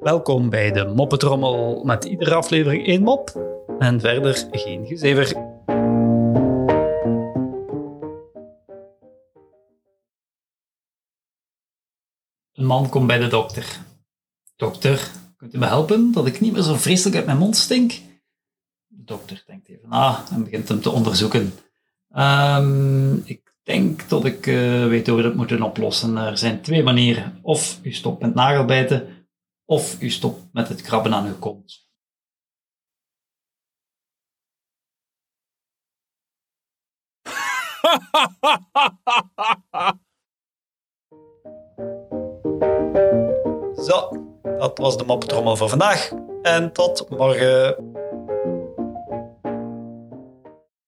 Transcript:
Welkom bij de Moppetrommel met iedere aflevering één mop en verder geen gezever. Een man komt bij de dokter. Dokter, kunt u me helpen dat ik niet meer zo vreselijk uit mijn mond stink? De dokter denkt even na en begint hem te onderzoeken. Ehm, ik denk dat ik eh, weet hoe we dat moeten oplossen. Er zijn twee manieren. Of u stopt met nagelbijten, of u stopt met het krabben aan uw kont. Zo, dat was de moppetrommel voor vandaag. En tot morgen.